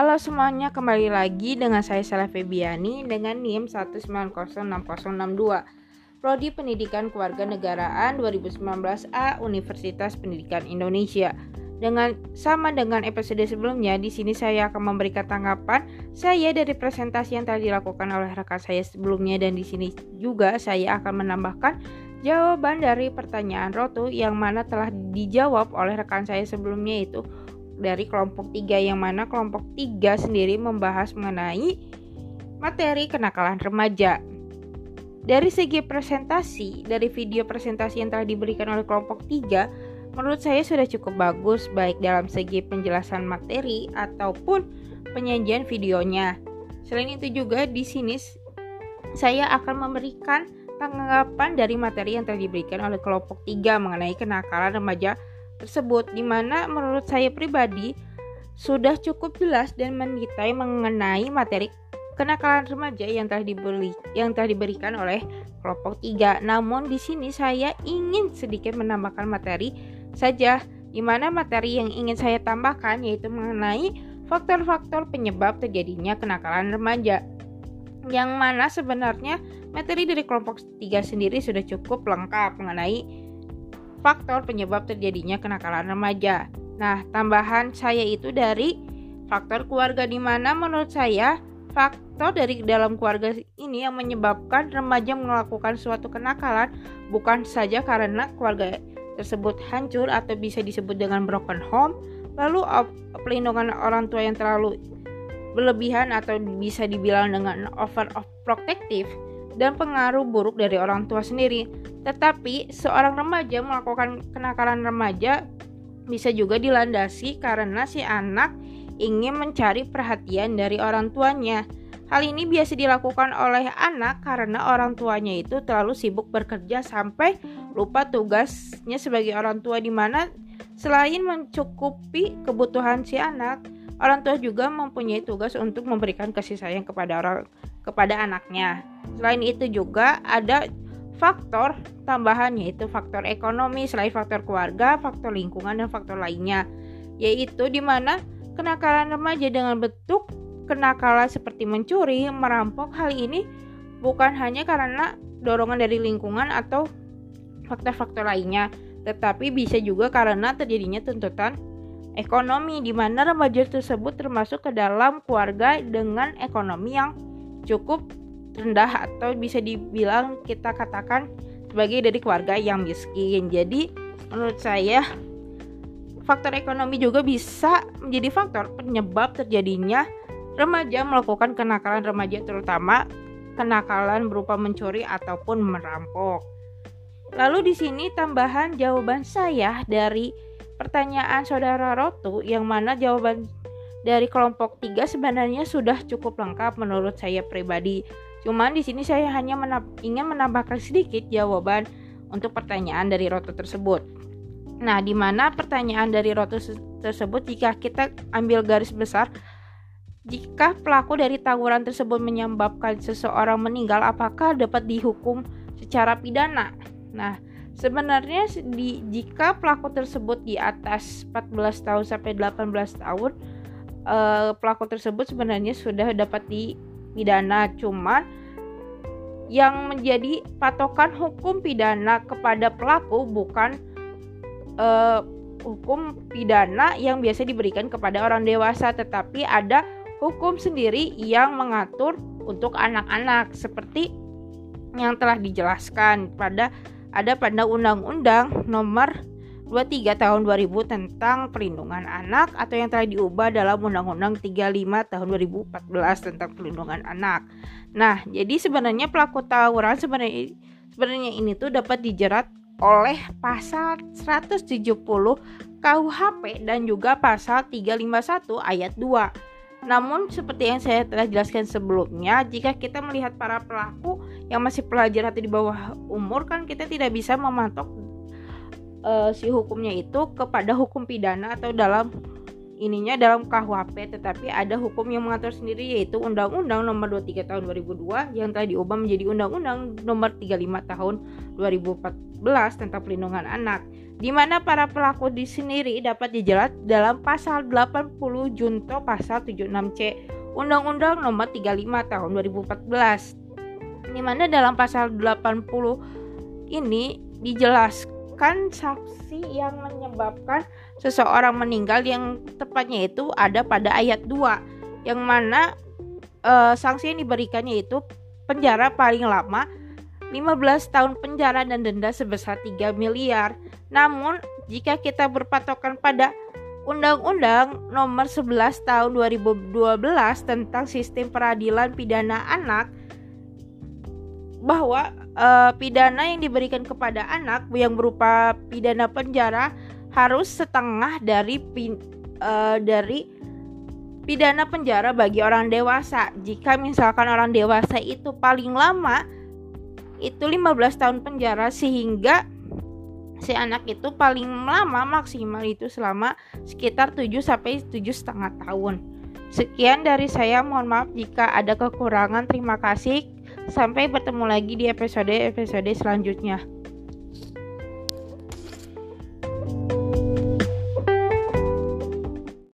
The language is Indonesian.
Halo semuanya, kembali lagi dengan saya Salah Febiani dengan NIM 1906062 Prodi Pendidikan Kewarganegaraan 2019A Universitas Pendidikan Indonesia. Dengan sama dengan episode sebelumnya, di sini saya akan memberikan tanggapan saya dari presentasi yang telah dilakukan oleh rekan saya sebelumnya dan di sini juga saya akan menambahkan jawaban dari pertanyaan Rotu yang mana telah dijawab oleh rekan saya sebelumnya itu dari kelompok 3 yang mana kelompok 3 sendiri membahas mengenai materi kenakalan remaja. Dari segi presentasi, dari video presentasi yang telah diberikan oleh kelompok 3, menurut saya sudah cukup bagus baik dalam segi penjelasan materi ataupun penyajian videonya. Selain itu juga di sini saya akan memberikan tanggapan dari materi yang telah diberikan oleh kelompok 3 mengenai kenakalan remaja tersebut di mana menurut saya pribadi sudah cukup jelas dan mendetail mengenai materi kenakalan remaja yang telah diberi yang telah diberikan oleh kelompok 3. Namun di sini saya ingin sedikit menambahkan materi saja di mana materi yang ingin saya tambahkan yaitu mengenai faktor-faktor penyebab terjadinya kenakalan remaja. Yang mana sebenarnya materi dari kelompok 3 sendiri sudah cukup lengkap mengenai faktor penyebab terjadinya kenakalan remaja. Nah, tambahan saya itu dari faktor keluarga di mana menurut saya faktor dari dalam keluarga ini yang menyebabkan remaja melakukan suatu kenakalan bukan saja karena keluarga tersebut hancur atau bisa disebut dengan broken home, lalu pelindungan orang tua yang terlalu berlebihan atau bisa dibilang dengan over of protective dan pengaruh buruk dari orang tua sendiri. Tetapi seorang remaja melakukan kenakalan remaja bisa juga dilandasi karena si anak ingin mencari perhatian dari orang tuanya. Hal ini biasa dilakukan oleh anak karena orang tuanya itu terlalu sibuk bekerja sampai lupa tugasnya sebagai orang tua di mana selain mencukupi kebutuhan si anak, orang tua juga mempunyai tugas untuk memberikan kasih sayang kepada orang kepada anaknya. Selain itu juga ada faktor tambahan yaitu faktor ekonomi selain faktor keluarga, faktor lingkungan dan faktor lainnya yaitu di mana kenakalan remaja dengan bentuk kenakalan seperti mencuri, merampok hal ini bukan hanya karena dorongan dari lingkungan atau faktor-faktor lainnya, tetapi bisa juga karena terjadinya tuntutan ekonomi di mana remaja tersebut termasuk ke dalam keluarga dengan ekonomi yang cukup rendah atau bisa dibilang kita katakan sebagai dari keluarga yang miskin. Jadi menurut saya faktor ekonomi juga bisa menjadi faktor penyebab terjadinya remaja melakukan kenakalan remaja terutama kenakalan berupa mencuri ataupun merampok. Lalu di sini tambahan jawaban saya dari pertanyaan saudara Rotu yang mana jawaban dari kelompok 3 sebenarnya sudah cukup lengkap menurut saya pribadi. Cuman di sini saya hanya menab ingin menambahkan sedikit jawaban untuk pertanyaan dari Roto tersebut. Nah, di mana pertanyaan dari Roto tersebut jika kita ambil garis besar jika pelaku dari tawuran tersebut menyebabkan seseorang meninggal apakah dapat dihukum secara pidana? Nah, sebenarnya di, jika pelaku tersebut di atas 14 tahun sampai 18 tahun uh, pelaku tersebut sebenarnya sudah dapat dipidana. Cuman yang menjadi patokan hukum pidana kepada pelaku bukan uh, hukum pidana yang biasa diberikan kepada orang dewasa tetapi ada hukum sendiri yang mengatur untuk anak-anak seperti yang telah dijelaskan pada ada pada Undang-Undang Nomor 23 tahun 2000 tentang perlindungan anak atau yang telah diubah dalam Undang-Undang 35 tahun 2014 tentang perlindungan anak. Nah, jadi sebenarnya pelaku tawuran sebenarnya sebenarnya ini tuh dapat dijerat oleh pasal 170 KUHP dan juga pasal 351 ayat 2. Namun seperti yang saya telah jelaskan sebelumnya, jika kita melihat para pelaku yang masih pelajar atau di bawah umur kan kita tidak bisa mematok uh, si hukumnya itu kepada hukum pidana atau dalam ininya dalam KUHP tetapi ada hukum yang mengatur sendiri yaitu Undang-Undang Nomor 23 Tahun 2002 yang telah diubah menjadi Undang-Undang Nomor 35 Tahun 2014 tentang pelindungan anak di mana para pelaku di sendiri dapat dijerat dalam pasal 80 junto pasal 76C Undang-Undang Nomor 35 Tahun 2014 di mana dalam pasal 80 ini dijelaskan saksi yang menyebabkan seseorang meninggal yang tepatnya itu ada pada ayat 2 yang mana uh, sanksi yang diberikannya itu penjara paling lama 15 tahun penjara dan denda sebesar 3 miliar. Namun, jika kita berpatokan pada Undang-Undang Nomor 11 Tahun 2012 tentang Sistem Peradilan Pidana Anak bahwa uh, pidana yang diberikan kepada anak yang berupa pidana penjara harus setengah dari pin, uh, dari pidana penjara bagi orang dewasa. Jika misalkan orang dewasa itu paling lama itu 15 tahun penjara sehingga si anak itu paling lama maksimal itu selama sekitar 7 sampai 7 setengah tahun. Sekian dari saya, mohon maaf jika ada kekurangan. Terima kasih. Sampai bertemu lagi di episode-episode selanjutnya.